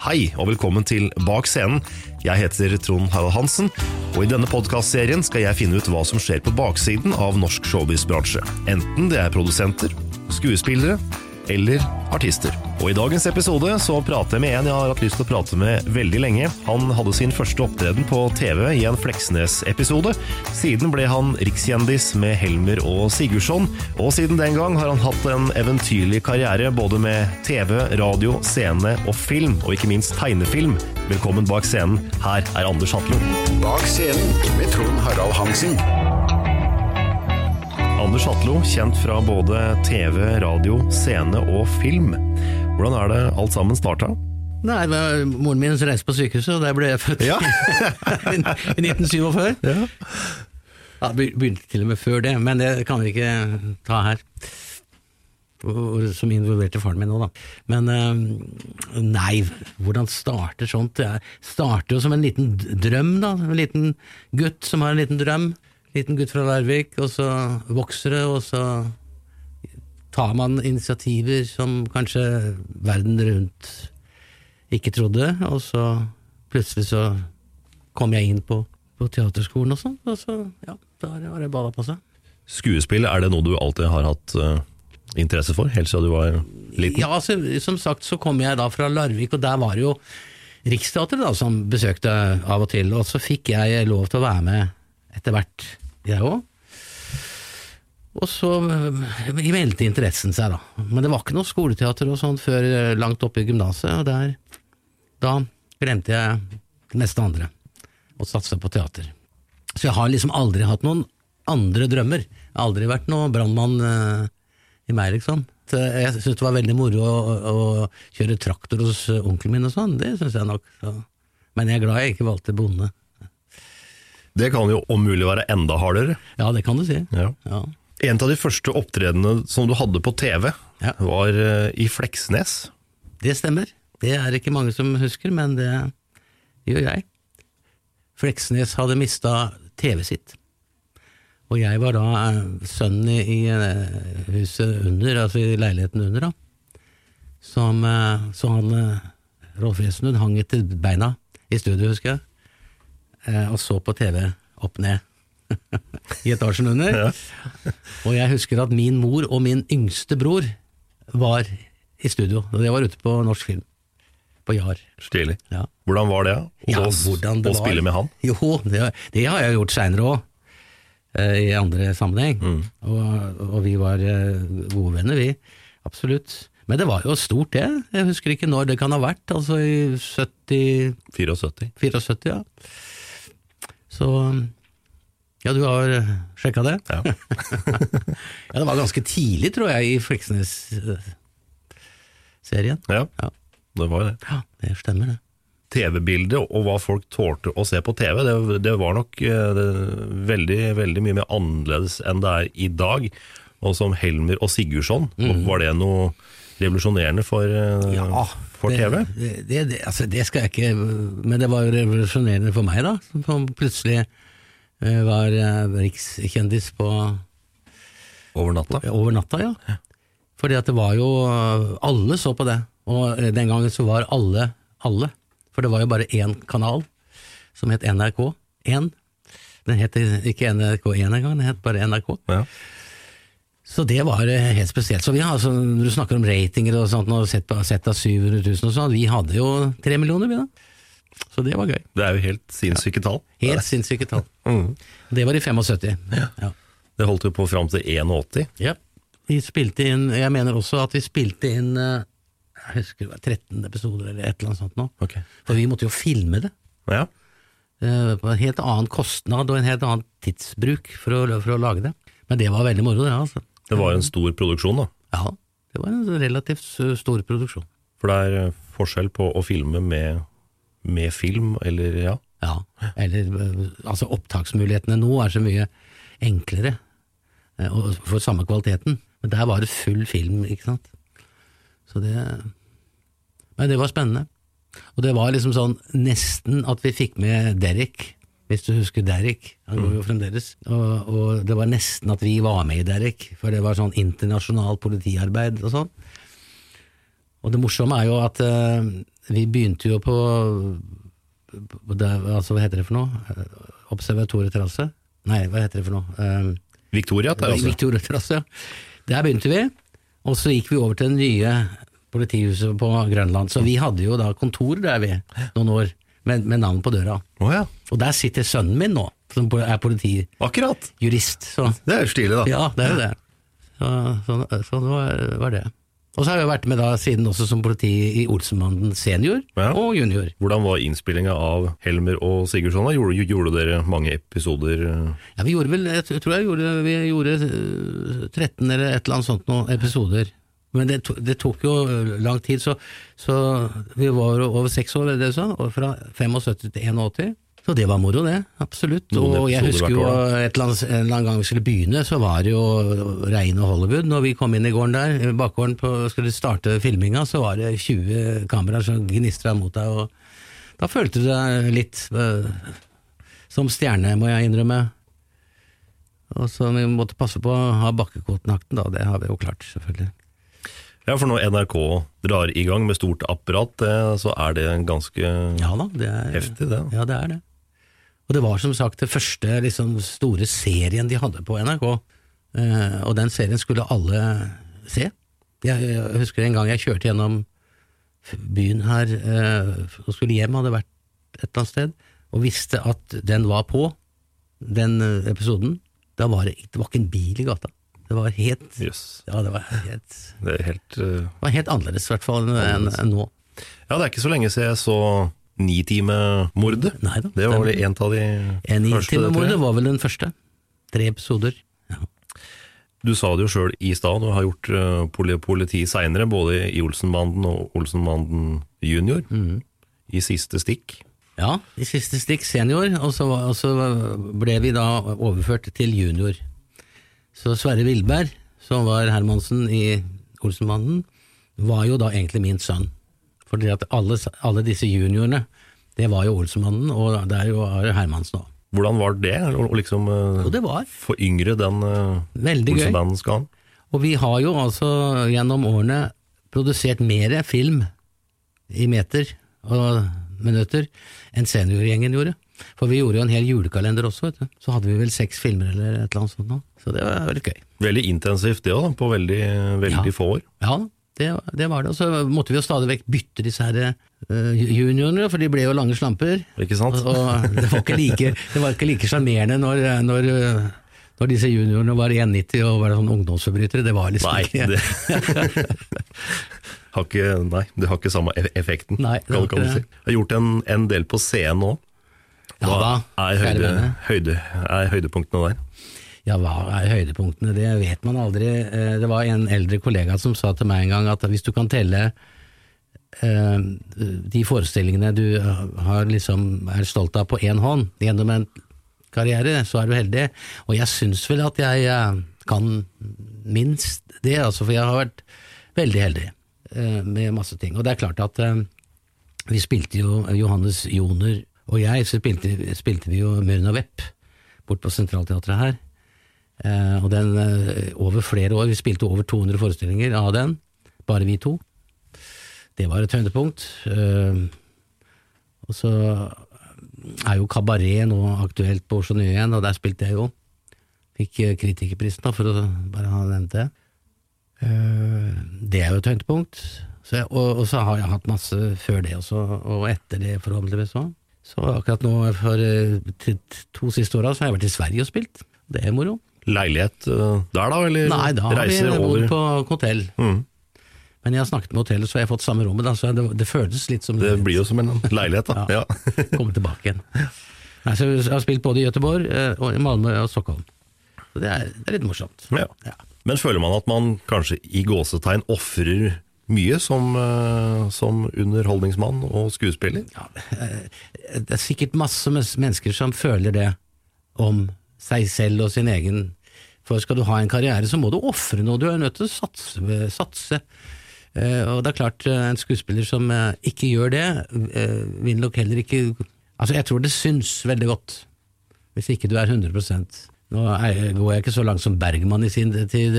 Hei og velkommen til Bak scenen. Jeg heter Trond Harald Hansen, og i denne podkastserien skal jeg finne ut hva som skjer på baksiden av norsk showbiz-bransje. Enten det er produsenter, skuespillere eller artister. Og I dagens episode så prater jeg med en jeg har hatt lyst til å prate med veldig lenge. Han hadde sin første opptreden på TV i en Fleksnes-episode. Siden ble han rikskjendis med Helmer og Sigurdsson, og siden den gang har han hatt en eventyrlig karriere både med TV, radio, scene og film, og ikke minst tegnefilm. Velkommen bak scenen. Her er Anders Hatlo. Bak scenen med Trond Harald Hansen. Anders Hatlo, kjent fra både TV, radio, scene og film. Hvordan er det alt sammen starta? Nei, det var moren min som reiste på sykehuset, og der ble jeg født Ja. i 1947. Ja. Ja, begynte til og med før det, men det kan vi ikke ta her. Som involverte faren min nå, da. Men eh, nei, hvordan starter sånt? Det starter jo som en liten drøm, da. En liten gutt som har en liten drøm. Liten gutt fra Larvik, og så vokser det, og så tar man initiativer som kanskje verden rundt ikke trodde, og så plutselig så kom jeg inn på, på teaterskolen og sånn, og så ja, da har det balla på seg. Skuespill, er det noe du alltid har hatt uh, interesse for, helt siden du var liten? Ja, altså, som sagt så kom jeg da fra Larvik, og der var det jo Riksteatret da, som besøkte av og til, og så fikk jeg lov til å være med etter hvert, jeg òg. Og så eh, meldte interessen seg, da. Men det var ikke noe skoleteater og sånn før eh, langt oppe i gymnaset, og der Da glemte jeg det meste andre, og satsa på teater. Så jeg har liksom aldri hatt noen andre drømmer. Jeg har aldri vært noen brannmann eh, i meg, liksom. Så Jeg syntes det var veldig moro å, å, å kjøre traktor hos onkelen min og sånn, det syns jeg nok. Så. Men jeg er glad jeg ikke valgte bonde. Det kan jo om mulig være enda hardere. Ja, det kan du si. Ja. Ja. En av de første opptredenene som du hadde på TV, Ja. var eh, i Fleksnes. Det stemmer. Det er ikke mange som husker, men det gjør jeg. Fleksnes hadde mista TV sitt. Og jeg var da eh, sønnen i, eh, huset under, altså i leiligheten under, da. Som, så han Rolf Wesenlund hang etter beina i studio, husker jeg, og så på TV opp ned. I etasjen under. og jeg husker at min mor og min yngste bror var i studio. Og det var ute på norsk film. På Jar. Stilig. Ja. Hvordan var det? Ja, Å, det å spille med han? Jo, det, det har jeg gjort seinere òg. I andre sammenheng. Mm. Og, og vi var eh, gode venner, vi. Absolutt. Men det var jo stort, det. Jeg husker ikke når det kan ha vært. Altså i 70 74. 74, ja. Så Ja, du har sjekka det? Ja. ja, det var ganske tidlig, tror jeg, i Fleksnes-serien. ja, Ja. det var det. ja, det stemmer, det. TV-bildet og hva folk tålte å se på TV, det, det var nok eh, det, veldig, veldig mye mer annerledes enn det er i dag. Og som Helmer og Sigurdsson, var det noe revolusjonerende for, eh, Ja, for TV? Det, det, det, altså det skal jeg ikke Men det var jo revolusjonerende for meg, da. Som plutselig eh, var eh, rikskjendis på Over natta? over natta, ja. Fordi at det var jo Alle så på det. Og eh, den gangen så var alle alle. For det var jo bare én kanal som het NRK1. Den het ikke NRK1 engang, den het bare NRK. Ja. Så det var eh, helt spesielt. Så vi har, altså, Når du snakker om ratinger og sånt, og sett, sett av 700 000 og sånn, vi hadde jo tre millioner, vi da. Så det var gøy. Det er jo helt sinnssyke tall. Helt sinnssyke tall. Mm. Det var i 75. Ja. Det holdt jo på fram til 81. Ja. Vi spilte inn Jeg mener også at vi spilte inn eh, Jeg husker det var 13 episoder eller et eller annet sånt nå. Ok. For vi måtte jo filme det. Ja. Eh, på en helt annen kostnad og en helt annen tidsbruk for å, for å lage det. Men det var veldig moro, det. altså. Det var en stor produksjon, da. Ja, det var en relativt stor produksjon. For det er eh, forskjell på å filme med, med film, eller ja. Ja, eller eh, altså opptaksmulighetene nå er så mye enklere, eh, og for samme kvaliteten. Men der var det full film, ikke sant. Så det Men det var spennende. Og det var liksom sånn nesten at vi fikk med Derek, hvis du husker Derek. Han går jo fremdeles. Og, og det var nesten at vi var med i Derek, for det var sånn internasjonalt politiarbeid og sånn. Og det morsomme er jo at uh, vi begynte jo på på det, altså, hva heter det for noe? Eh, Observatorieterrasse? Nei, hva heter det for noe? Um, Victoria terrasse. Victorieterrasse, ja. Der begynte vi, og så gikk vi over til det nye politihuset på Grønland. Så vi hadde jo da kontor der, vi, noen år, med, med navn på døra. Oh, ja. Og der sitter sønnen min nå, som er politijurist. Det er jo stilig, da. ja, det er jo det. Så, så, så det var, det. Og så har jeg vært med da siden også som politi i Olsenbanden senior Ja. og junior. Hvordan var innspillinga av Helmer og Sigurdsson? da? Gjorde, gjorde dere mange episoder? eh? Ja, vi gjorde vel, jeg tror jeg gjorde, vi gjorde øh, 13 eller et eller annet sånt noen episoder. Men det, to, det tok jo øh, lang tid, så, så vi var over seks år, eller det du sa? Fra 75 til 81. Så det var moro, det. Absolutt. Og jeg husker jo et eller annet, en eller annen gang vi skulle begynne, så var det jo reine Hollywood. Når vi kom inn i gården der, bakgården på, skulle starte filminga, så var det 20 kameraer som gnistra mot deg, og da følte du deg litt uh, som stjerne, må jeg innrømme. Og så vi måtte passe på å ha bakkekontakten, da. Det har vi jo klart, selvfølgelig. Ja, for når NRK drar i gang med stort apparat, eh, så er det ganske Ja da, det er heftig, det. Ja, det er det. Og det var som sagt det første liksom, store serien de hadde på NRK, eh, og den serien skulle alle se. Jeg, jeg husker en gang jeg kjørte gjennom byen her eh, og skulle hjem, hadde vært et eller annet sted, og visste at den var på, den eh, episoden. Da var det, det var ikke en bil i gata. Det var helt yes. Ja, det var helt, Det helt uh, det var helt annerledes, i hvert fall, enn- enn nå. Ja, det er ikke så lenge siden jeg så Nitimer-mordet. Det var vel en av de En første, tror timemordet var vel den første. Tre episoder. Du sa det jo sjøl i stad, og har gjort eh, politi seinere, både i Olsenbanden og Olsenbanden junior. Mm. I siste stikk. Ja, i siste stikk senior, og så, og så ble vi da overført til junior. Så Sverre Vilberg, som var Hermansen i Olsenbanden, var jo da egentlig min sønn. Fordi at alle, alle disse juniorene, det var jo Olsemannen, og det er jo Hermansen òg. Hvordan var det å liksom eh, det var. foryngre den uh, Veldig gøy. Olsenbanden-skalaen? Og vi har jo altså gjennom årene produsert mer film i meter og minutter enn seniorgjengen gjorde. For vi gjorde jo en hel julekalender også, vet du. Så hadde vi vel seks filmer eller et eller annet sånt nå. Så det var veldig gøy. Veldig intensivt det òg, på veldig, veldig Ja. få år. Ja, det, det var det. Og så måtte vi jo stadig vekk bytte disse her uh, juniorene, for de ble jo lange slamper. Ikke sant? Og, og det var ikke like det var ikke like sjarmerende når, når, eh, når disse juniorene var 1,90 og var sånn ungdomsforbrytere. Det var liksom ikke det har ikke, nei, det har ikke samme effekten, Nei, kan, kan du si. Jeg har gjort en, en del på scenen òg. Ja da, er, høyde, høyde, er høydepunktene der? Ja, hva er høydepunktene? Det vet man aldri. Eh, Det var en eldre kollega som sa til meg en gang at hvis du kan telle eh, de forestillingene du har liksom er stolt av på én hånd gjennom en karriere, så er du heldig. Og jeg syns vel at jeg eh, kan minst det, altså, for jeg har vært veldig heldig eh, med masse ting. Og det er klart at eh, vi spilte jo Johannes Joner og jeg, så spilte, spilte vi jo Myrna Vepp bort på Sentralteatret her. Eh, og den eh, over flere år, vi spilte over 200 forestillinger av den, bare vi to. Det var et høydepunkt. Eh, og så er jo Kabaret nå aktuelt på Oslo Nye igjen, og der spilte jeg jo. Fikk kritikerprisen, da, for å bare ha nevnt det. Det er jo et høydepunkt. Så jeg, og, og så har jeg hatt masse før det også, og etter det forhåpentligvis òg. Så akkurat nå, for to siste åra, så har jeg vært i Sverige og spilt. Det er moro. Leilighet eh, der, da? Eller Nei, da har vi bodd på hotell. Mm. Men jeg har snakket med hotellet, så har jeg fått samme rommet, da, så det, det føles litt som Det blir jo som en leilighet, da. Ja. Ja. komme tilbake igjen. Nei, så jeg har spilt både i Göteborg, eh, og i Malmö og Stockholm. Så det er, det er litt morsomt. Ja. Ja. Men føler man at man kanskje i gåsetegn ofrer mye som, eh, som underholdningsmann og skuespiller? Ja, det er sikkert masse mennesker som føler det om seg selv og sin egen For skal du ha en karriere, så må du ofre noe. Du er nødt til å satse. satse. Eh, og det er klart, eh, en skuespiller som eh, ikke gjør det, vil nok heller ikke Altså, jeg tror det syns veldig godt, hvis ikke du er 100 Nå går jeg ikke så langt som Bergman i sin tid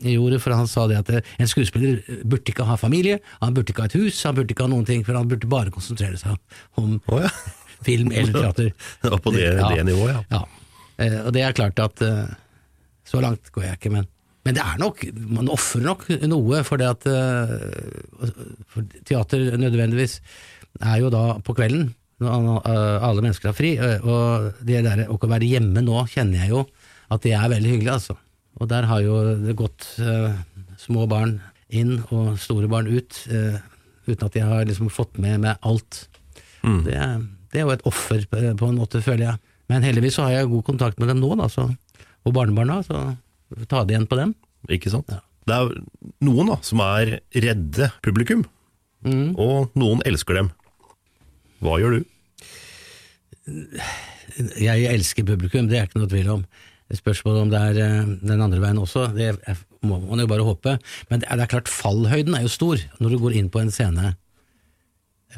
gjorde, for han sa det at en skuespiller burde ikke ha familie, han burde ikke ha et hus, han burde ikke ha noen ting, for han burde bare konsentrere seg om oh, ja. Film eller teater. Ja, på det, det nivået, ja. Ja. Eh, og det er klart at eh, så langt går jeg ikke, men, men det er nok, man ofrer nok noe for det at eh, for Teater nødvendigvis er jo da på kvelden, når alle mennesker har fri, og det der å være hjemme nå kjenner jeg jo at det er veldig hyggelig, altså. Og der har jo det gått eh, små barn inn og store barn ut, eh, uten at de har liksom fått med meg alt. Det, er, det er jo et offer på, en måte, føler jeg. Men heldigvis så har jeg god kontakt med dem nå, da, så, og barnebarna, så ta det igjen på dem. Ikke sant? Det er noen da, som er redde publikum, Mm. og noen elsker dem. Hva gjør du? Jeg elsker publikum, det er ikke noe tvil om. Spørsmålet om det er eh, den andre veien også, det må man jo bare håpe. Men det er, det er klart, fallhøyden er jo stor når du går inn på en scene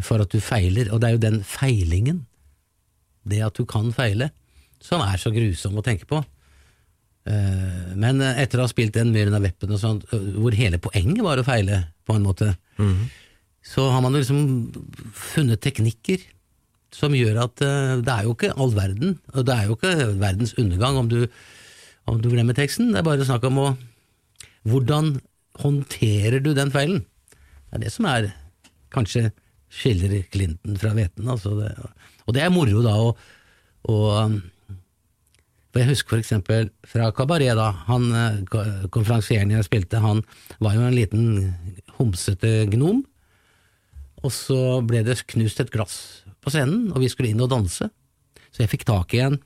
for at du feiler, og det er jo den feilingen, det at du kan feile, som er så grusom å tenke på. Eh, Men etter å ha spilt den Myren av Veppen og sånt, eh, hvor hele poenget var å feile, på en måte, så har man jo liksom funnet teknikker som gjør at eh, det er jo ikke all verden, og det er jo ikke verdens undergang om du, om du glemmer teksten, det er bare snakk om å Hvordan håndterer du den feilen? Det er det som er kanskje skiller Clinton fra hveten. Altså det, og det er moro da å um, for Jeg husker eksempel fra Kabaret, da. Han eh, konferansieren jeg spilte, han var jo en liten homsete gnom. Og så ble det knust et glass på scenen, og vi skulle inn og danse. Så jeg fikk tak i en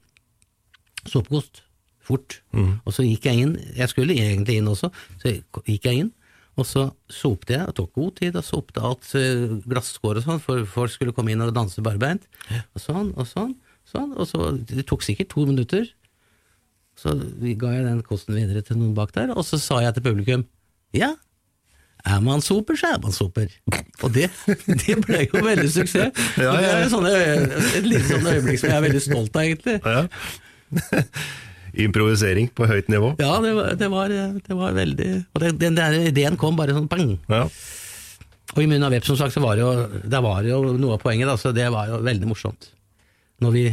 såpekost fort. Og så gikk jeg inn, jeg skulle egentlig inn også, så gikk jeg inn. Og så sopte jeg, og tok god tid, og sopte alt eh, glasskår og sånn, for folk skulle komme inn og danse barbeint. Og sånn, og sånn, sånn. Og så, det tok sikkert to minutter. Så ga jeg den kosten videre til noen bak der, og så sa jeg til publikum ja, Er man soper, så er man soper. Og det, det ble jo veldig suksess. Ja, ja. det er sånne, et lite sånn øyeblikk som jeg er veldig stolt av, egentlig. Ja. Improvisering på høyt nivå. Ja, det var, det var, det var veldig Og det, den der ideen kom bare sånn pang. Ja. Og i munnen av vepp, som sagt, så var det jo, det var jo noe av poenget, da, så det var jo veldig morsomt. Når vi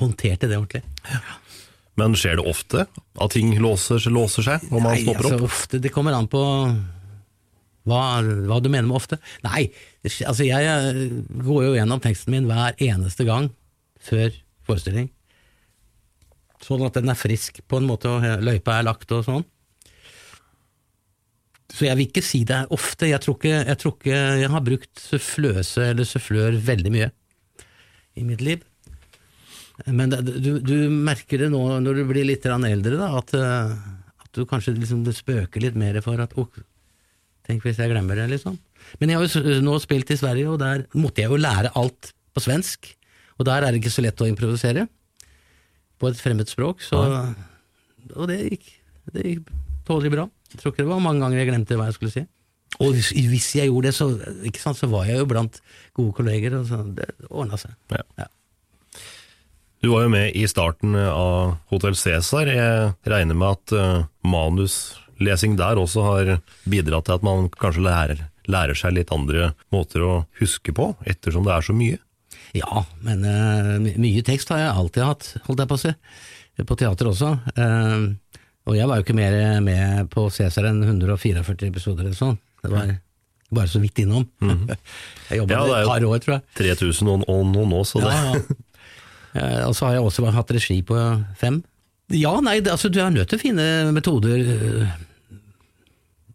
håndterte det ordentlig. Men skjer det ofte at ting låser, låser seg når man Nei, stopper altså, opp? ofte, det kommer an på hva, hva du mener med ofte. Nei, altså jeg eh, går jo gjennom teksten min hver eneste gang før forestilling. Sånn at den er frisk på en måte, og løypa er lagt og sånn. Så jeg vil ikke si det ofte. Jeg tror ikke jeg, tror ikke jeg har brukt suffløse eller sufflør veldig mye i mitt liv. Men det, du, du merker det nå når du blir litt eldre, da, at, eh, at du kanskje liksom, det spøker litt mer for at oh, Tenk hvis jeg glemmer det, liksom. Men jeg har jo nå spilt i Sverige, og der måtte jeg jo lære alt på svensk. Og der er det ikke så lett å improvisere på et fremmed språk, så Og det gikk, det gikk tålelig bra. Jeg tror ikke det var mange ganger jeg glemte hva jeg skulle si. Og hvis, hvis jeg gjorde det, så, ikke sant, så var jeg jo blant gode kolleger, og så det ordna seg. Ja. Ja. Du var jo med i starten av Hotell Cæsar. Jeg regner med at uh, manuslesing der også har bidratt til at man kanskje lærer, lærer seg litt andre måter å huske på, ettersom det er så mye. Ja, men eh, mye tekst har jeg alltid hatt, holdt jeg på å si. På teater også. Eh, og jeg var jo ikke mer med på Cæsar enn 144 episoder eller sånn. Det var bare så vidt innom. jeg jobba Ja, et par år, tror jeg. 3000 og, og noen nå, så det Ja, ja. Eh, og så har jeg også hatt regi på fem. Ja, nei, altså du er nødt til å finne metoder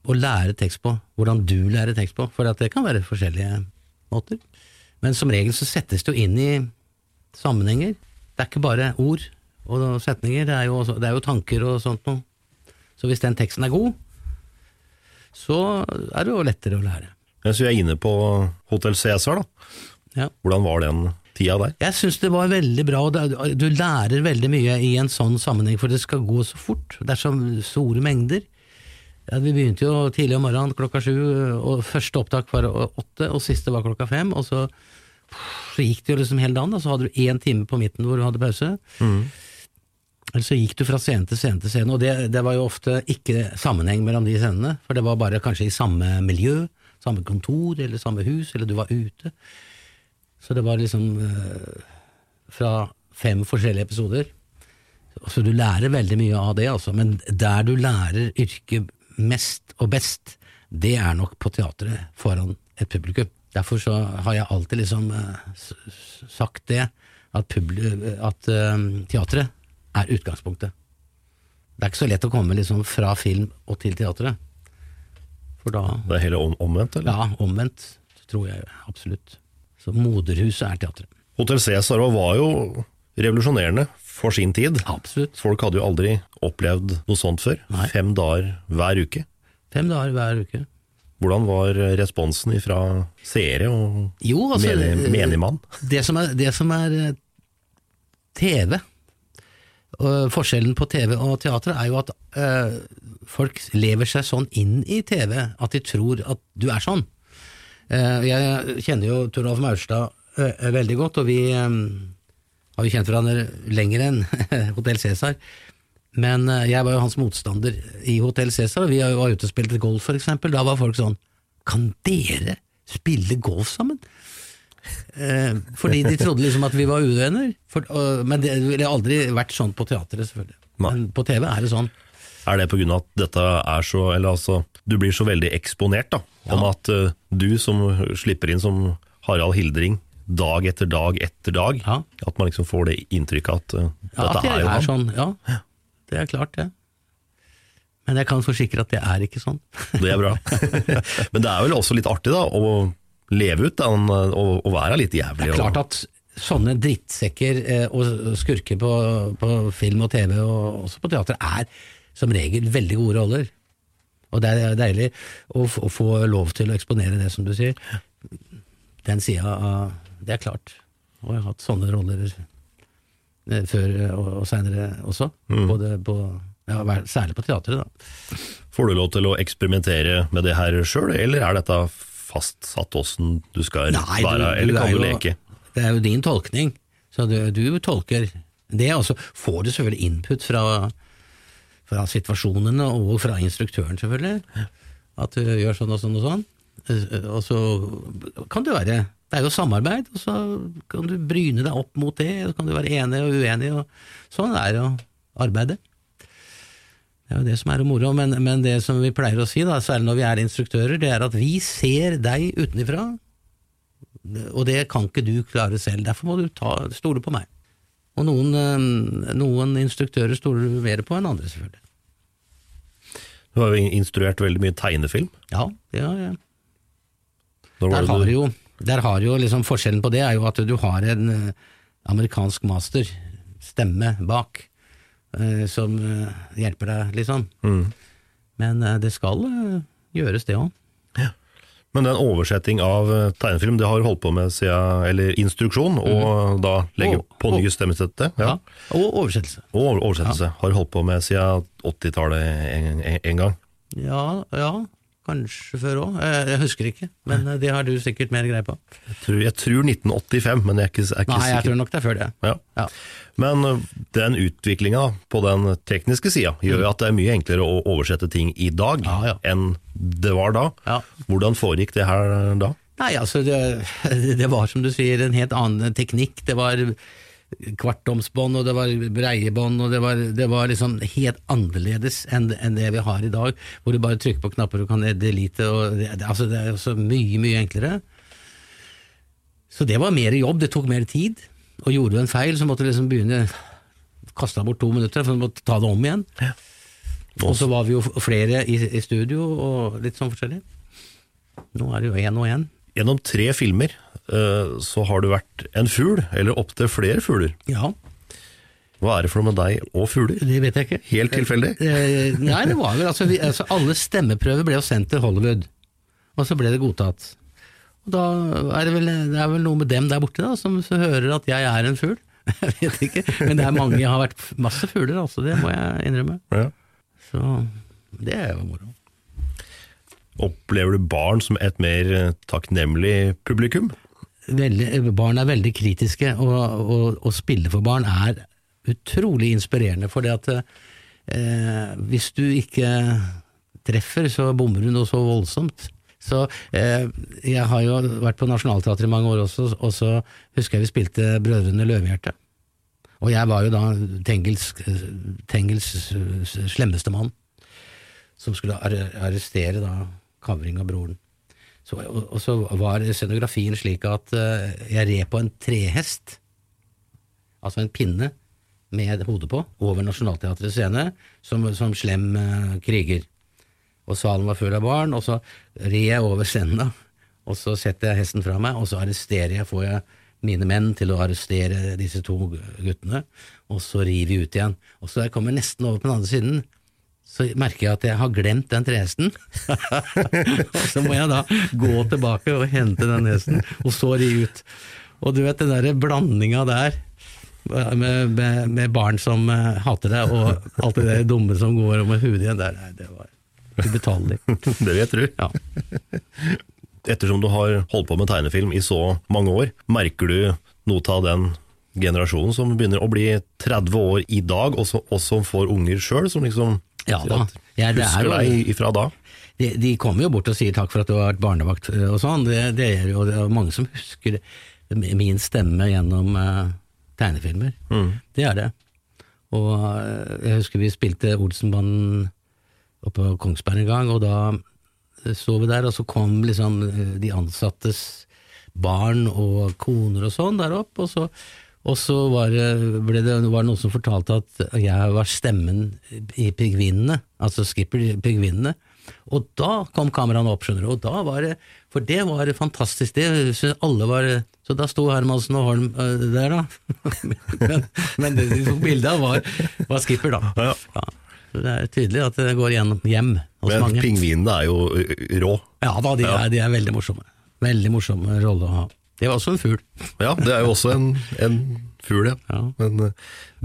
å lære tekst på. Hvordan du lærer tekst på, for at det kan være forskjellige måter. Men som regel så settes det jo inn i sammenhenger. Det er ikke bare ord og setninger, det er jo, det er jo tanker og sånt noe. Så hvis den teksten er god, så er det jo lettere å lære. Mens vi er inne på Hotell Cæsar, da. Ja. Hvordan var den tida der? Jeg syns det var veldig bra, og du lærer veldig mye i en sånn sammenheng, for det skal gå så fort. Det er så store mengder. Ja, vi begynte jo tidlig om morgenen klokka sju, og første opptak var åtte, og siste var klokka fem. Og så, så gikk det jo liksom hele dagen, da. så hadde du én time på midten hvor du hadde pause. Eller så gikk du fra scene til scene til scene, og det, det var jo ofte ikke sammenheng mellom de scenene, for det var bare kanskje i samme miljø, samme kontor eller samme hus, eller du var ute. Så det var liksom eh, fra fem forskjellige episoder. Så du lærer veldig mye av det, altså. Men der du lærer yrket mest og best, det er nok på teatret foran et publikum. Derfor så har jeg alltid liksom eh, sagt det, at, at eh, teatret er utgangspunktet. Det er ikke så lett å komme liksom fra film og til teatret. For da Det er hele om, omvendt, eller? Ja, omvendt, tror jeg absolutt. Så moderhuset er teatret. Hotell Cæsar var jo revolusjonerende for sin tid. Absolutt. Folk hadde jo aldri opplevd noe sånt før. Nei. Fem dager hver uke. Fem dager hver uke. Hvordan var responsen fra seere og Jo, altså, menig, eh, menigmann? Det som er, det som er eh, TV, og forskjellen på TV og teater, er jo at øh, folk lever seg sånn inn i TV at de tror at du er sånn. Jeg kjenner jo Toralf Maurstad veldig godt, og vi har jo kjent hverandre lenger enn Hotell Cæsar. Men eh, jeg var jo hans motstander i Hotell Cæsar, og vi var ute og spilte golf for eksempel. Da var folk sånn Kan dere spille golf sammen? Eh, fordi de trodde liksom at vi var uvenner. For, og, men det ville aldri vært sånn på teatret, selvfølgelig. Nei. Men på TV er det sånn. Er det pga. at dette er så Eller altså, du blir så veldig eksponert, da. Om at uh, du som slipper inn som Harald Hildring dag etter dag etter dag, Ja. at man liksom får det inntrykket at eh, Ja, dette at det er jo er han. sånn, ja. Det er klart, det. Men jeg kan forsikre at det er ikke sånn. Det er bra. Men det er vel også litt artig, da, å leve ut den, og, og være litt jævlig. Det er klart at sånne drittsekker eh, og skurker på, på film og TV, og også på teater, er som regel veldig gode roller. Og det er deilig å, å få lov til å eksponere det, som du sier. Den sida av Det er klart. Og jeg har hatt sånne roller før og, og seinere også. Både på ja, Særlig på teatret, da. Får du lov til å eksperimentere med det her sjøl, eller er dette fastsatt åssen du skal Nei, du- være, du eller er kan du leke? Det er jo din tolkning, så du, du tolker det, og så får du selvfølgelig input fra, fra situasjonene og fra instruktøren, selvfølgelig. At du gjør sånn og sånn og sånn. Eh, Og så kan det være Det er jo samarbeid, og så kan du bryne deg opp mot det, og så kan du være enig og uenig, og sånn er det å arbeide. Det er jo det som er det moro, men, men det som vi pleier å si, da, særlig når vi er instruktører, det er at vi ser deg utenifra, og det kan ikke du klare selv. Derfor må du ta, stole på meg. Og noen, eh, noen instruktører stoler du mer på enn andre, selvfølgelig. Du har jo instruert veldig mye tegnefilm. Ja, det har jeg. Der har jo, der har jo liksom Forskjellen på det er jo at du har en eh, amerikansk master, stemme bak, eh, som eh, hjelper deg, liksom. Mm. Men det skal gjøres, det òg. Men den oversetting av tegnefilm, det har holdt på med siden, eller instruksjon, og da legge på nye stemmesettet. Ja. Ja. Og oversettelse. Og oversettelse. Ja. Har holdt på med siden 80-tallet en, en, en gang. Ja, ja, kanskje før òg. Jeg husker ikke, men eh, det har du sikkert mer greie på. Jeg tror, jeg tror 1985, men jeg er ikke, er ikke Nei, jeg tror nok det er før det. Ja. Ja. Men den utviklinga på den tekniske sida gjør jo at det er mye enklere å oversette ting i dag Mm. Ja, enn det var da. Ja. Hvordan foregikk det her da? Nei, altså det, det var som du sier en helt annen teknikk. Det var kvartomsbånd, og det var breiebånd, og det var, det var liksom helt annerledes enn, enn det vi har i dag, hvor du bare trykker på knapper og kan delete, og det, det, altså det er jo så mye, mye enklere. Så det var mer jobb, det tok mer tid, og gjorde du en feil, så måtte du liksom begynne kaste bort to minutter, for du måtte ta det om igjen. Og så var vi jo flere i, i studio, og litt sånn forskjellig. Nå er det jo én og én. Gjennom tre filmer så har du vært en fugl, eller opptil flere fugler. Ja, Hva er det for noe med deg og fugler? det vet jeg ikke. Helt tilfeldig? Eh, nei, det var vel altså, vi, altså Alle stemmeprøver ble jo sendt til Hollywood, og så ble det godtatt. Og da er det vel, det er vel noe med dem der borte da, som så hører at jeg er en fugl. Jeg vet ikke, men det er mange, jeg har vært masse fugler, altså, det må jeg innrømme. Ja. Så det er jo moro. Opplever du barn som et mer takknemlig publikum? Veldig, barn er veldig kritiske, og, og spille for barn er utrolig inspirerende. For det at eh, hvis du ikke treffer, så bommer du noe så voldsomt. Så eh, Jeg har jo vært på Nationaltheatret i mange år også, og så husker jeg vi spilte Brødrene Løvehjerte. Og jeg var jo da Tengels, Tengels slemmeste mann, som skulle arrestere da kavring av broren. Så, og, og så var scenografien slik at uh, jeg red på en trehest, altså en pinne med hodet på, over Nationaltheatrets scene, som, som slem uh, kriger. Og salen var full av barn, og så red jeg over scenen, da. Og så setter jeg hesten fra meg, og så arresterer jeg, får jeg mine menn til å arrestere disse to guttene, og så rir vi ut igjen. Og så jeg kommer nesten over på den andre siden, så merker jeg at jeg har glemt den trehesten. så må jeg da gå tilbake og hente den hesten, og så ri ut. Og du vet den derre blandinga der, med, med, med barn som eh, hater deg, og alt det der dumme som går med huet igjen, der, nei, det var ubetalelig. Det vil jeg tro. Ja. Ettersom du har holdt på med tegnefilm i så mange år, merker du noe av den generasjonen som begynner å bli 30 år i dag, og, så, og som får unger sjøl, som liksom Ja da. Ja, det er husker jo- deg ifra da? De, de kommer jo bort og sier takk for at du har vært barnevakt og sånn, det, det er jo det er mange som husker min stemme gjennom uh, tegnefilmer. Det er det. Og jeg husker vi spilte Olsenbanden oppe på Kongsberg en gang, og da så vi der, og så kom liksom de ansattes barn og koner og sånn der opp, og så, og så var, det, ble det, var det noen som fortalte at jeg var stemmen i Pingvinene, altså Skipper Pingvinene. Og da kom kameraene opp, skjønner du, og da var det For det var fantastisk, det syns alle var Så da sto Hermansen og Holm øh, der, da. men, men det de tok bilde av, var, var Skipper, da. Ja. Det er tydelig at det går gjennom hjem hos Men mange. pingvinene er jo rå. Ja da, de, Ja. Er, de er veldig morsomme. Veldig morsomme rolle å ha. Det var også en fugl. Ja, det er jo også en, en fugl, ja. Ja. Men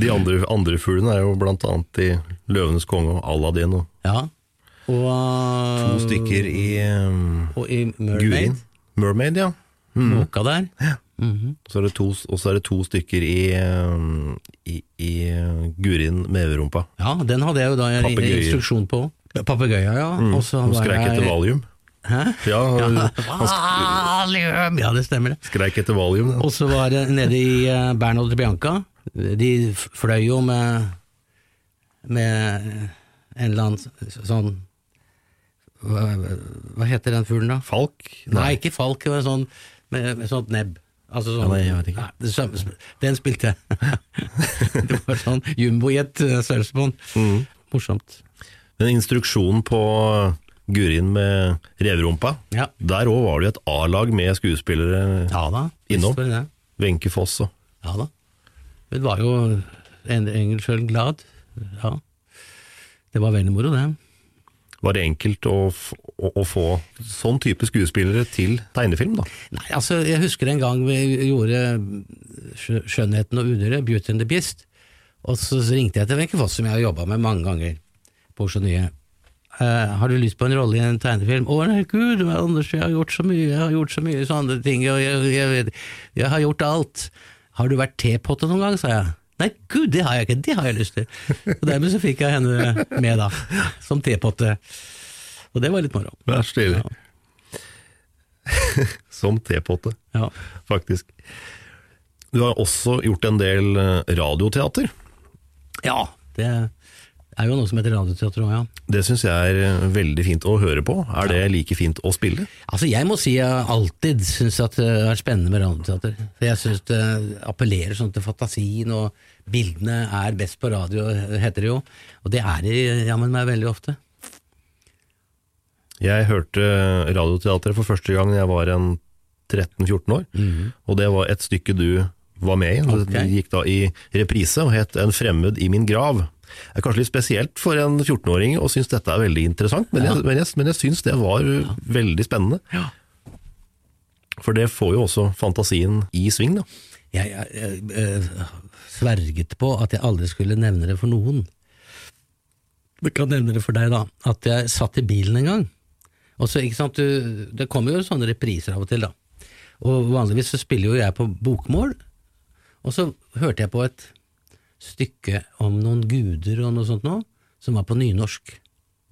de andre, andre fuglene er jo blant annet i Løvenes konge og Aladdin og Ja. Og, To stykker i um, Og i. Mermaid. Mermaid, ja. Mm. Måka der. Ja. Mm -hmm. to, og så er det to stykker i, um, i, i uh, Gurin meverumpa. Ja, den hadde jeg jo da Papegøyer. instruksjon på. Papegøyer, ja. Mm. Og så skreik etter valium. Hæ? Ja, Valium! Ja, det stemmer det. skreik etter valium. Og så var det nede i uh, Bernhard Bianca. De fløy jo med med en eller annen sånn hva, hva heter den fuglen, da? Falk? Nei, ikke falk, det var sånn med, med sånt nebb. Altså sånn, Ja, nei, jeg vet ikke. Nei, det samme- den spilte jeg. det var sånn jumbojet på den. Mm. Morsomt. Men instruksjonen på Gurin med reverumpa, Ja. der òg var det jo et A-lag med skuespillere Ja da. innom. Wenche Foss og Ja da. Hun var jo Engelskjøl glad. Ja. Det var veldig moro, det. Var det enkelt å, å, å få sånn type skuespillere til tegnefilm, da? Nei, altså, jeg husker en gang vi gjorde Skjønnheten og udyret, Beauty and the Beast, og så ringte jeg til Wenche Foss, som jeg har jobba med mange ganger på Oslo Nye. Eh, har du lyst på en rolle i en tegnefilm? Å nei, gud, Anders, jeg har gjort så mye, jeg har gjort så mye sånne ting, og jeg, jeg, jeg har gjort alt. Har du vært tepotte noen gang, sa jeg. Nei, gud, det har jeg ikke, det har jeg lyst til. Og dermed så fikk jeg henne med, da, som tepotte. Og det var litt moro. Vær stille. Ja. Som tepotte, Ja. faktisk. Du har også gjort en del eh, radioteater. ja, det er jo noe som heter radioteater òg, ja. Det syns jeg er eh, veldig fint å høre på. Er det like fint å spille? Altså, jeg må si jeg alltid syns at det er spennende med radioteater. For jeg syns det appellerer sånn til fantasien, og bildene er best på radio, heter det jo. Og det er de jammen meg veldig ofte. Jeg hørte radioteatret for første gang jeg var en 13-14 år, og det var et stykke du var med i. Okay. Det gikk da i reprise og het En fremmed i min grav. Det er kanskje litt spesielt for en 14-åring å synes dette er veldig interessant, men, jeg, men, jeg, men jeg synes det var veldig spennende. Ja. For det får jo også fantasien i sving, da. Jeg, jeg, jeg eh, sverget på at jeg aldri skulle nevne det for noen. Jeg kan nevne det for deg, da. At jeg satt i bilen en gang. Og så, ikke sant, du, Det kommer jo sånne repriser av og til, da. Og vanligvis så spiller jo jeg på bokmål, og så hørte jeg på et stykke om noen guder og noe sånt noe, som var på nynorsk.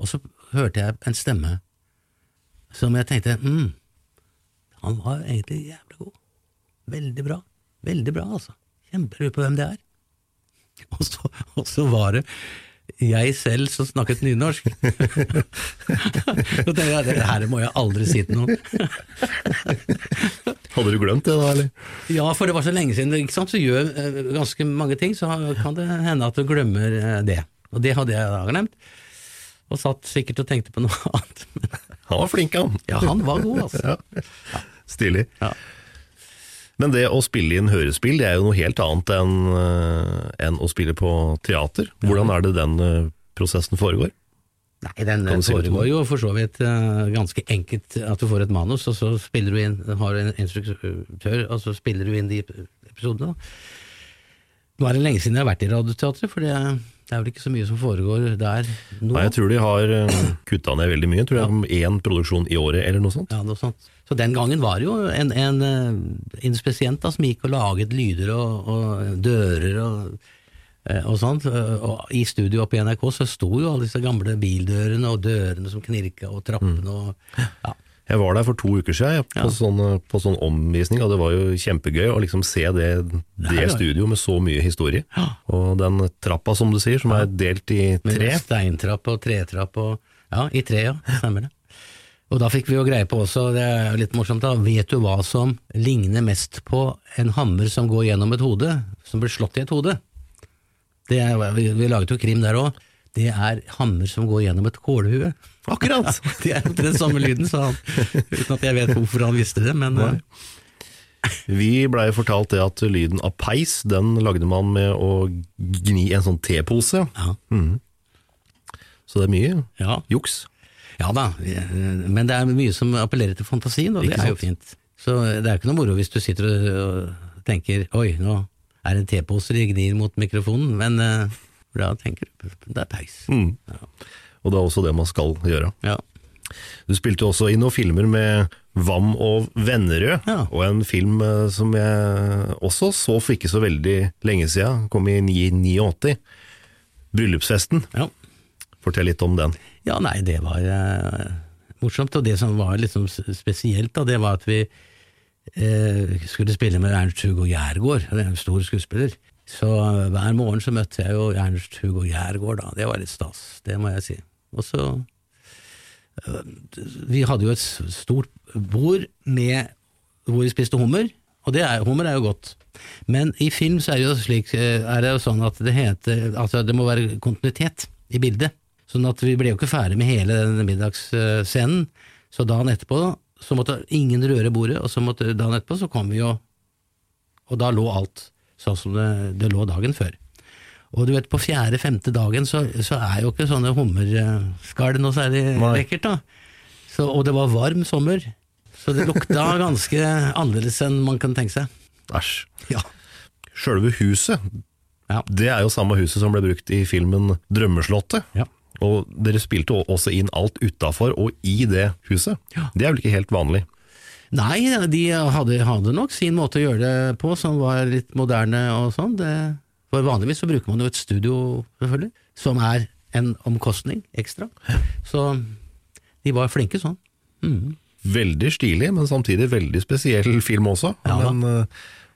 Og så hørte jeg en stemme som jeg tenkte mm, han var egentlig jævlig god. Veldig bra. Veldig bra, altså. Kjempelurer på hvem det er. Og så, og så var det jeg selv som snakket nynorsk. Så tenkte jeg det her må jeg aldri si til noen. Hadde du glemt det da, eller? Ja, for det var så lenge siden. Ikke sant? Så gjør eh, ganske mange ting, så kan det hende at du glemmer eh, det. Og det hadde jeg da glemt. Og satt sikkert og tenkte på noe annet. Han var flink, han. ja, han var god, altså. Ja. Stilig. Ja. Men det å spille inn hørespill, det er jo noe helt annet enn eh, enn å spille på teater. Hvordan er det den eh, prosessen foregår? Nei, den foregår jo for så vidt eh, ganske enkelt at du får et manus, og så spiller du inn, har du en instruktør, og så spiller du inn de episodene. da. Nå er det lenge siden jeg har vært i Radioteatret, for det, er vel ikke så mye som foregår der nå. Nei, jeg tror de har uh, kutta ned veldig mye. Jeg tror det er én produksjon i året, eller noe sånt. Ja, noe sånt. Så den gangen var det jo en, en eh, inspisient da, som gikk og laget lyder og, og dører og, eh, og sånt. eh, Og i studio oppe i NRK så sto jo alle disse gamle bildørene og dørene som knirka og trappene og ja. Jeg var der for to uker siden på, Ja. sånn, eh, på sånn omvisning, og det var jo kjempegøy å liksom se det, det Ja, ja. studio med så mye historie. Ja. Og den trappa, som du sier, som er delt i Med tre. steintrapp og tretrapp og Ja, i tre, ja. Stemmer det. Og da fikk vi jo greie på også, det er litt morsomt da, vet du hva som ligner mest på en hammer som går gjennom et hode, som blir slått i et hode? Det er, vi, vi laget jo krim der òg. Det er hammer som går gjennom et kålhue. Akkurat! Det er den samme lyden, sa han. Uten at jeg vet hvorfor han visste det, men Uh... Vi blei fortalt det at lyden av peis, den lagde man med å gni en sånn tepose. ja. Så det er mye ja. juks. Ja da, men det er mye som appellerer til fantasien, og det Ikke er jo fint. Så det er ikke noe moro hvis du sitter og tenker oi, nå er det en tepose de gnir mot mikrofonen, men eh, da tenker du det er peis. Mm. Og det er også det man skal gjøre. Ja. Du spilte også i noen filmer med Vam og Vennerød, Ja. og en film eh, som jeg også så for ikke så veldig lenge siden, kom i 89. Bryllupsfesten. ja. Fortell litt om den. Ja, nei, det var eh, morsomt. Og det som var liksom spesielt, da, det var at vi eh, skulle spille med Ernst Hugo Gjærgaard, en stor skuespiller. Så eh, hver morgen så møtte jeg jo Ernst Hugo Gjærgaard, da. Det var litt stas, det må jeg si. Og så eh, Vi hadde jo et stort bord med hvor vi spiste hummer, og det er, hummer er jo godt. Men i film så er det jo slik eh, er det jo sånn at det heter Altså det må være kontinuitet i bildet. Sånn at vi ble jo ikke ferdig med hele den middagsscenen. Så dagen etterpå så måtte ingen røre bordet, og så måtte dagen etterpå så kom vi jo Og da lå alt sånn som det, det lå dagen før. Og du vet, på fjerde-femte dagen så, så er jo ikke sånne hummerskall noe særlig lekkert, da. Så, og det var varm sommer, så det lukta ganske annerledes enn man kan tenke seg. Æsj. Ja. Sjølve huset, Ja. det er jo samme huset som ble brukt i filmen Drømmeslottet. Ja. Og dere spilte også inn alt utafor og i det huset. Ja. Det er vel ikke helt vanlig? Nei, de hadde, hadde nok sin måte å gjøre det på som var litt moderne og sånn. Det- For vanligvis så bruker man jo et studio, selvfølgelig, som er en omkostning ekstra. Så de var flinke sånn. Veldig stilig, men samtidig veldig spesiell film også. Ja men uh,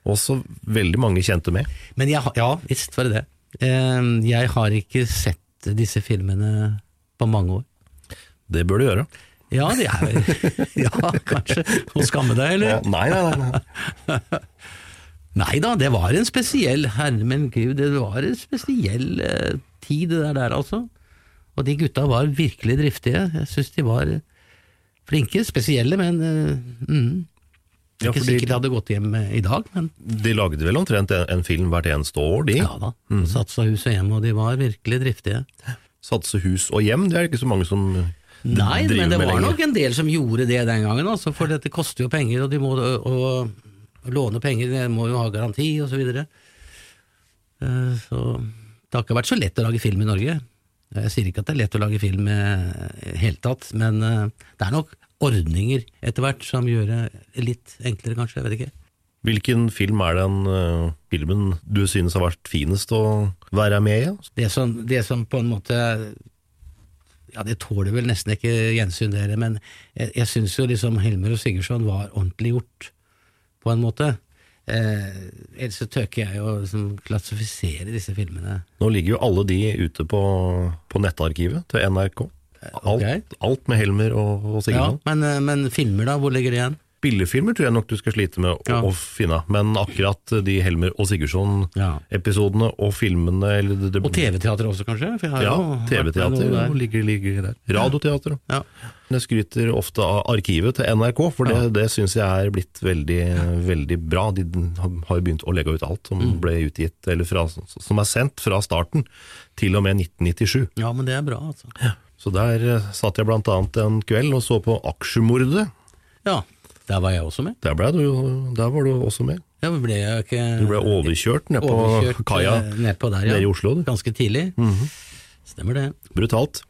også veldig mange kjente med. Men jeg, ja, visst var det det. Eh, Jeg har ikke sett disse filmene på mange år. Det bør du gjøre. Ja, de er Ja, kanskje. Å skamme deg, eller? Nei, nei, nei. nei. Nei da, det var en spesiell herre min gud, det var en spesiell eh, tid det der, der altså. Og de gutta var virkelig driftige, jeg syns de var flinke, spesielle, men uh, mm. Ja, Ikke sikkert de hadde gått hjem eh, i dag, men De lagde vel omtrent en, en film hvert eneste år, de. ja da. Satsa hus og hjem, og de var virkelig driftige. Satse hus og hjem, det er det ikke så mange som eh, Nei, men det var lenger. nok en del som gjorde det den gangen, altså, for dette koster jo penger, og de må og, og låne penger, de må jo ha garanti, og så videre. Eh, Så det har ikke vært så lett å lage film i Norge. Jeg sier ikke at det er lett å lage film i det hele tatt, men eh, det er nok ordninger etter hvert som gjør det litt enklere, kanskje, jeg vet ikke. Hvilken film er den uh, filmen du synes har vært finest å være med i? Det som, det som på en måte Ja, det tåler vel nesten ikke gjensyn, dere, men jeg, jeg syns jo liksom Helmer og Sigurdsson var ordentlig gjort, på en måte. Eh, ellers så tøker jeg jo liksom klassifisere disse filmene. Nå ligger jo alle de ute på, på nettarkivet til NRK. Alt, okay. alt med Helmer og, og Ja, men, eh, men filmer, da? Hvor ligger de igjen? Spillefilmer tror jeg nok du skal slite med å, Ja. å finne, men akkurat de Helmer og Ja. Sigurdsson-episodene og filmene eller det, det, Og TV-teater også, kanskje? Ja, TV-teater ligger, ligger der. Radioteater. Ja. Jeg skryter ofte av arkivet til NRK, for det, Ja. det syns jeg er blitt veldig, veldig bra. De har jo begynt å legge ut alt som Mm. ble utgitt, eller fra, som er sendt fra starten til og med 1997. ja, men det er bra, altså. Så der eh, satt jeg blant annet en kveld og så på Aksjemordet. Ja, der var jeg også med. Der, ble du, der var du også med. Ja, ble jeg ikke Du ble overkjørt ned på overkjørt, kaia eh, der, ja. nede i Oslo. Du. Ganske tidlig. Stemmer det. Brutalt.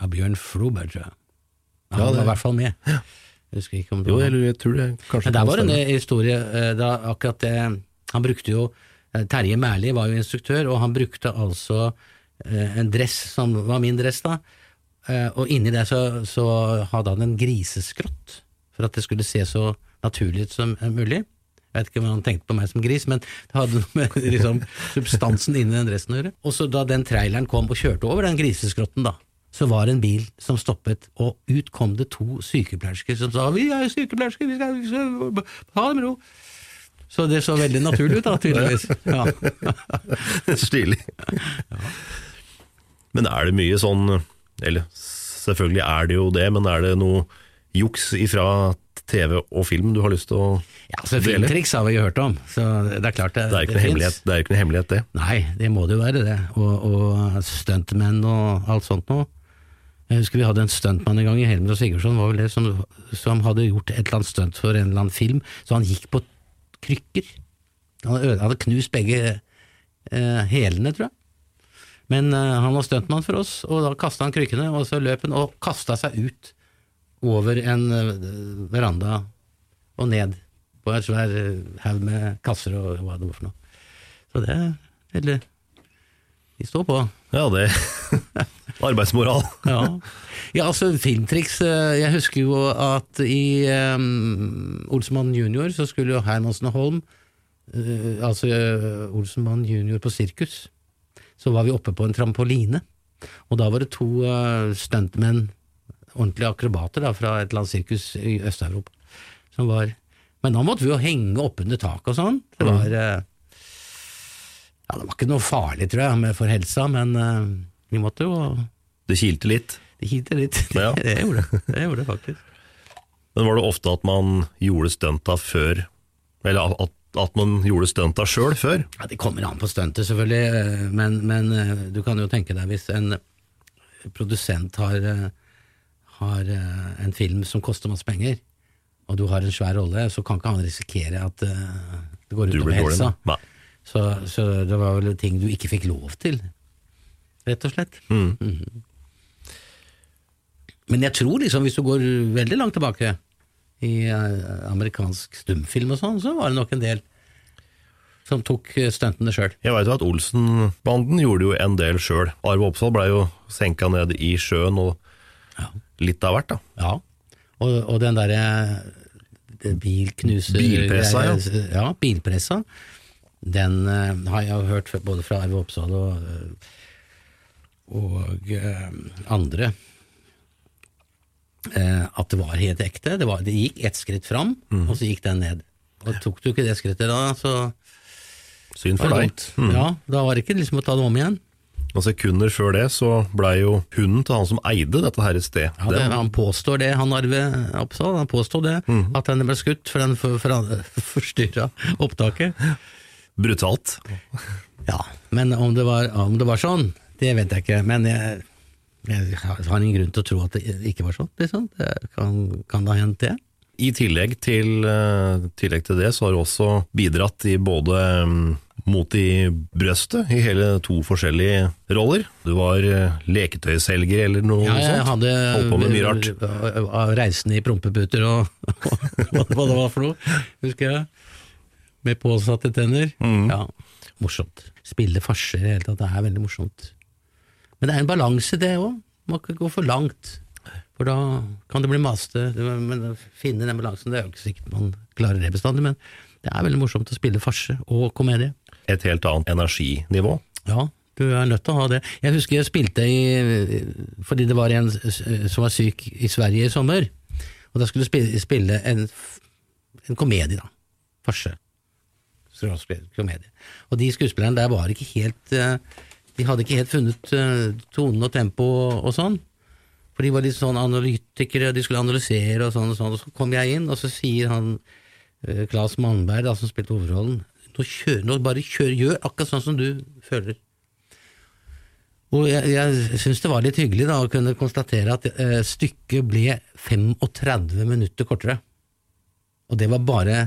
Av Bjørn Floberg, tror jeg. Han Ja, var i hvert fall med. Jeg husker ikke om det Jo, var jeg, jeg tror det kanskje Men der var det en historie eh, da akkurat det Han brukte jo eh, Terje Mærli var jo instruktør, og han brukte altså eh, en dress som var min dress, da. Eh, Og inni der så, så hadde han en griseskrott, for at det skulle se så naturlig ut som mulig. Jeg vet ikke om han tenkte på meg som gris, men det hadde noe med liksom, substansen inni den dressen å gjøre. Og så da den traileren kom og kjørte over den griseskrotten, da, så var det en bil som stoppet, og ut kom det to sykepleiersker som sa 'vi er sykepleiersker, vi skal, vi skal ha det med ro'. Så det så veldig naturlig ut, da, tydeligvis. Ja. Stilig. Men er det mye sånn Eller selvfølgelig er det jo det, men er det noe juks ifra TV og film du har lyst til å Ja, altså dele? Filmtriks har vi jo hørt om, så det er klart det, Det er ikke noe hemmelighet, det er ikke noe hemmelighet, det. Nei, det må det jo være, det. Og, og stuntmenn og alt sånt noe. Jeg husker vi hadde en stuntmann en gang i Helmer og Sigurdsson, var vel det, som, som hadde gjort et eller annet stunt for en eller annen film, så han gikk på krykker. Han hadde, han hadde knust begge eh, hælene, tror jeg. Men eh, han var stuntmann for oss, og da kasta han krykkene, og så løp han og kasta seg ut over en eh, veranda og ned på en svær eh, haug med kasser og hva det var for noe. Så det er veldig De står på. Ja, det Arbeidsmoral. Ja. ja, altså filmtriks eh, Jeg husker jo at i um, Olsenmann junior så skulle jo Hermansen og Holm uh, Altså uh, Olsenmann junior på sirkus. Så var vi oppe på en trampoline, og da var det to uh, stuntmenn, ordentlige akrobater da, fra et eller annet sirkus i Øst-Europa, som var Men da måtte vi jo henge oppunder taket og sånn. Det var uh, Ja, det var ikke noe farlig, tror jeg, med for helsa, men uh, vi måtte jo Det kilte litt. Det kilte litt. Ja. det gjorde det. Det gjorde det faktisk. Men var det ofte at man gjorde stunta før Eller at, at man gjorde stunta sjøl før? Ja, Det kommer an på stuntet, selvfølgelig, eh, men, men eh, du kan jo tenke deg hvis en produsent har, eh, har eh, en film som koster masse penger, og du har en svær rolle, så kan ikke han risikere at eh, det går utover helsa. Så, så det var vel ting du ikke fikk lov til, rett og slett. Mm. Mhm. Men jeg tror liksom, hvis du går veldig langt tilbake i eh, amerikansk stumfilm og sånn, så var det nok en del som tok stuntene sjøl. Jeg veit at Olsen-banden gjorde jo en del sjøl. Arve Oppsal blei jo senka ned i sjøen og litt av hvert, da. Ja. Og, og den derre det bilknuser Bilpressa, ja. ja. Bilpressa. Den uh, har jeg hørt både fra Arve Oppsal og, eh, og uh, andre. uh, at det var helt ekte. Det, var, det gikk ett skritt fram, mm. og så gikk den ned. Og tok du ikke det skrittet da, så Synd for deg. Mm. Ja, da var det ikke liksom å ta det om igjen. Og sekunder før det så blei jo hunden til han som eide dette her sted. Ja, det, han påstår det, han Arve Oppsal, han påstår det, Mhm. at den ble skutt for den for, for, forstyrra opptaket. Brutalt. Ja, men om det, var, om det var sånn, det vet jeg ikke. Men jeg, jeg har ingen grunn til å tro at det ikke var sånn. Liksom. Det kan, kan det ha hendt, det? I tillegg til, eh, tillegg til det så har du også bidratt i både mm, Mot i brøstet, i hele to forskjellige roller. Du var eh, leketøyselger eller noe Ja, jeg sånt. hadde Holdt på med mye rart. reisende i prompeputer og hva hva det var for noe, husker jeg. Med påsatte tenner. Mm. Ja, morsomt. Spille farser i det hele tatt, det er veldig morsomt. Men det er en balanse, det òg. Må ikke gå for langt. For da kan det bli maste. Men å finne den balansen, det er jo ikke sikkert man klarer det bestandig, men det er veldig morsomt å spille farse og komedie. Et helt annet energinivå. Ja, du er nødt til å ha det. Jeg husker jeg spilte i Fordi det var en som var syk i Sverige i sommer, og da skulle jeg spille, en, en komedie, da. Farse. Komedie. Og de skuespillerne der var ikke helt eh, De hadde ikke helt funnet eh, tonen og tempo og, og sånn. For de var litt sånn analytikere, de skulle analysere og sånn og sånn. Og så kom jeg inn, og så sier han eh, Claes Mannberg, da, som spilte hovedrollen, nå, kjør, nå bare kjør, gjør akkurat sånn som du føler. Og jeg, jeg syns det var litt hyggelig da å kunne konstatere at eh, stykket ble 35 minutter kortere. Og det var bare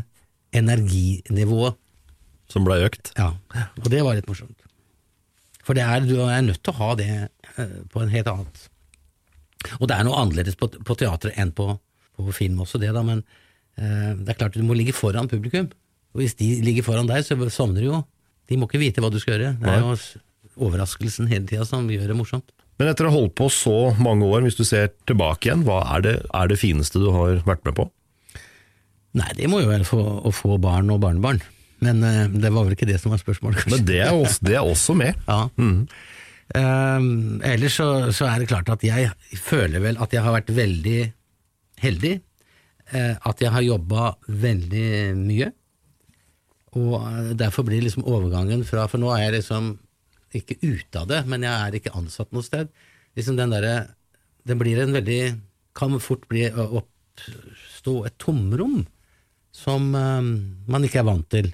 energinivået. Som ble økt. Ja, og det var litt morsomt. For det er, du er nødt til å ha det eh, på en helt annet Og det er noe annerledes på, på teatret enn på, på film også, det da, men eh, det er klart du må ligge foran publikum. Og hvis de ligger foran deg, så sovner du jo. De må ikke vite hva du skal gjøre. Det er jo overraskelsen hele tida som gjør det morsomt. Men etter å ha holdt på så mange år, hvis du ser tilbake igjen, hva er det, er det fineste du har vært med på? Nei, det må jo være få, å få barn og barnebarn. Men uh, det var vel ikke det som var spørsmålet, kanskje. Men det er også, det er også med. Ja. Ehm, ellers så, så er det klart at jeg føler vel at jeg har vært veldig heldig. Uh, at jeg har jobba veldig mye. Og eh, derfor blir liksom overgangen fra For nå er jeg liksom ikke ute av det, men jeg er ikke ansatt noe sted. Liksom den derre Den blir en veldig Kan fort bli oppstå et tomrom som eh, man ikke er vant til.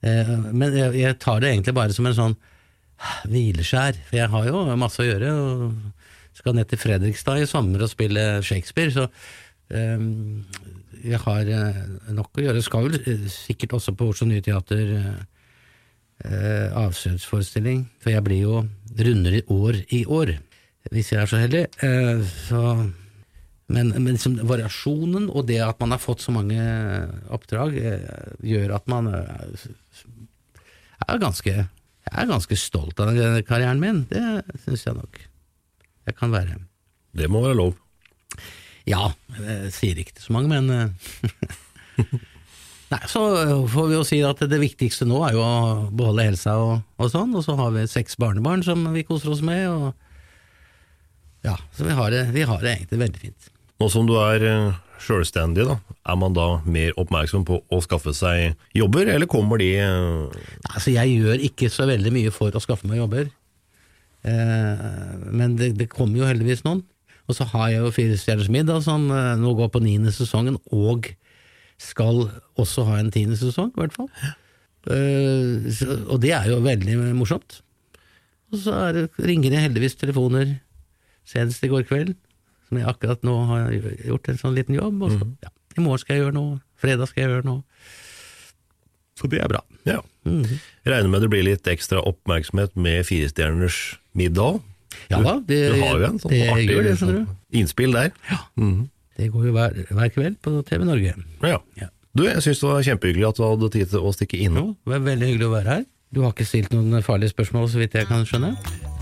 Uh, men jeg, jeg tar det egentlig bare som en sånn hvileskjær, for jeg har jo masse å gjøre. og Skal ned til Fredrikstad i sommer og spille Shakespeare, så eh, jeg har eh, nok å gjøre. Skal vel eh, sikkert også på Oslo Nye Teater eh, eh, avskjedsforestilling, for jeg blir jo runder i år i år, hvis jeg er så heldig. Eh, så, men, men liksom variasjonen og det at man har fått så mange oppdrag, eh, gjør at man eh, er ganske jeg er ganske stolt av den karrieren min, det syns jeg nok jeg kan være. Det må være lov. Ja, jeg sier ikke til så mange, men eh, Nei, så får vi jo si at det viktigste nå er jo å beholde helsa og, og sånn, og så har vi seks barnebarn som vi koser oss med, og ja, så vi har det, vi har det egentlig veldig fint. Nå som du er eh, sjølstendig, da, er man da mer oppmerksom på å skaffe seg jobber, eller kommer de eh, Nei, Altså, jeg gjør ikke så veldig mye for å skaffe meg jobber, eh, men det, det kommer jo heldigvis noen. Og så har jeg jo Fire stjerners middag, som eh, nå går på niende sesongen, og skal også ha en tiende sesong, i hvert fall. Uh, så, og det er jo veldig morsomt. Og så er det, ringer det heldigvis telefoner, senest i går kveld, som jeg akkurat nå har gjort en sånn liten jobb. Og så, mm. ja, I morgen skal jeg gjøre noe, fredag skal jeg gjøre noe. Så det er bra. Ja. Mm Jeg regner med det blir litt ekstra oppmerksomhet med Firestjerners middag? Ja da, det, du har jo en sånn det artig det, sånn innspill der. Ja, Det går jo hver, hver kveld på TV Norge. Ja. Du, jeg syns det var kjempehyggelig at du hadde tid til å stikke innom. Det var veldig hyggelig å være her. Du har ikke stilt noen farlige spørsmål, så vidt jeg kan skjønne.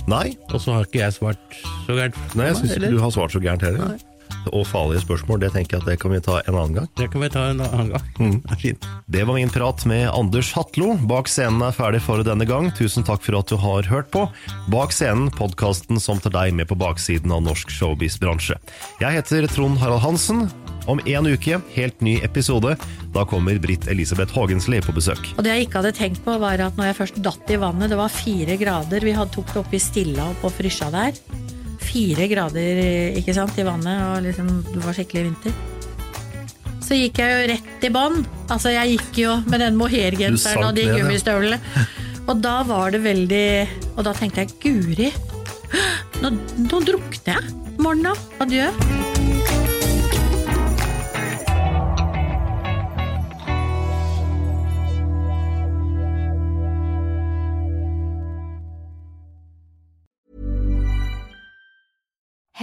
Nei, Og så har ikke jeg svart så gærent. nei jeg syns ikke du har svart så gærent heller. Nei. Og farlige spørsmål, det tenker jeg at det kan vi ta en annen gang. Det kan vi ta en annen gang. Mm. Det er fint. Det var min prat med Anders Hatlo. Bak scenen er ferdig for denne gang. Tusen takk for at du har hørt på. Bak scenen, podkasten som tar deg med på baksiden av norsk showbiz-bransje. Jeg heter Trond Harald Hansen. Om en uke, helt ny episode. Da kommer Britt Elisabeth Haagensli på besøk. Og det jeg ikke hadde tenkt på, var at når jeg først datt i vannet, det var fire grader, vi hadde tok det opp i Stilla og på Frysja der. Fire grader ikke sant, i vannet, og liksom, det var skikkelig vinter. Så gikk jeg jo rett i bånn. Altså, jeg gikk jo med den mohairgenseren og de gummistøvlene. Og da var det veldig Og da tenkte jeg, guri, nå, nå drukner jeg. Morgen da. Adjø.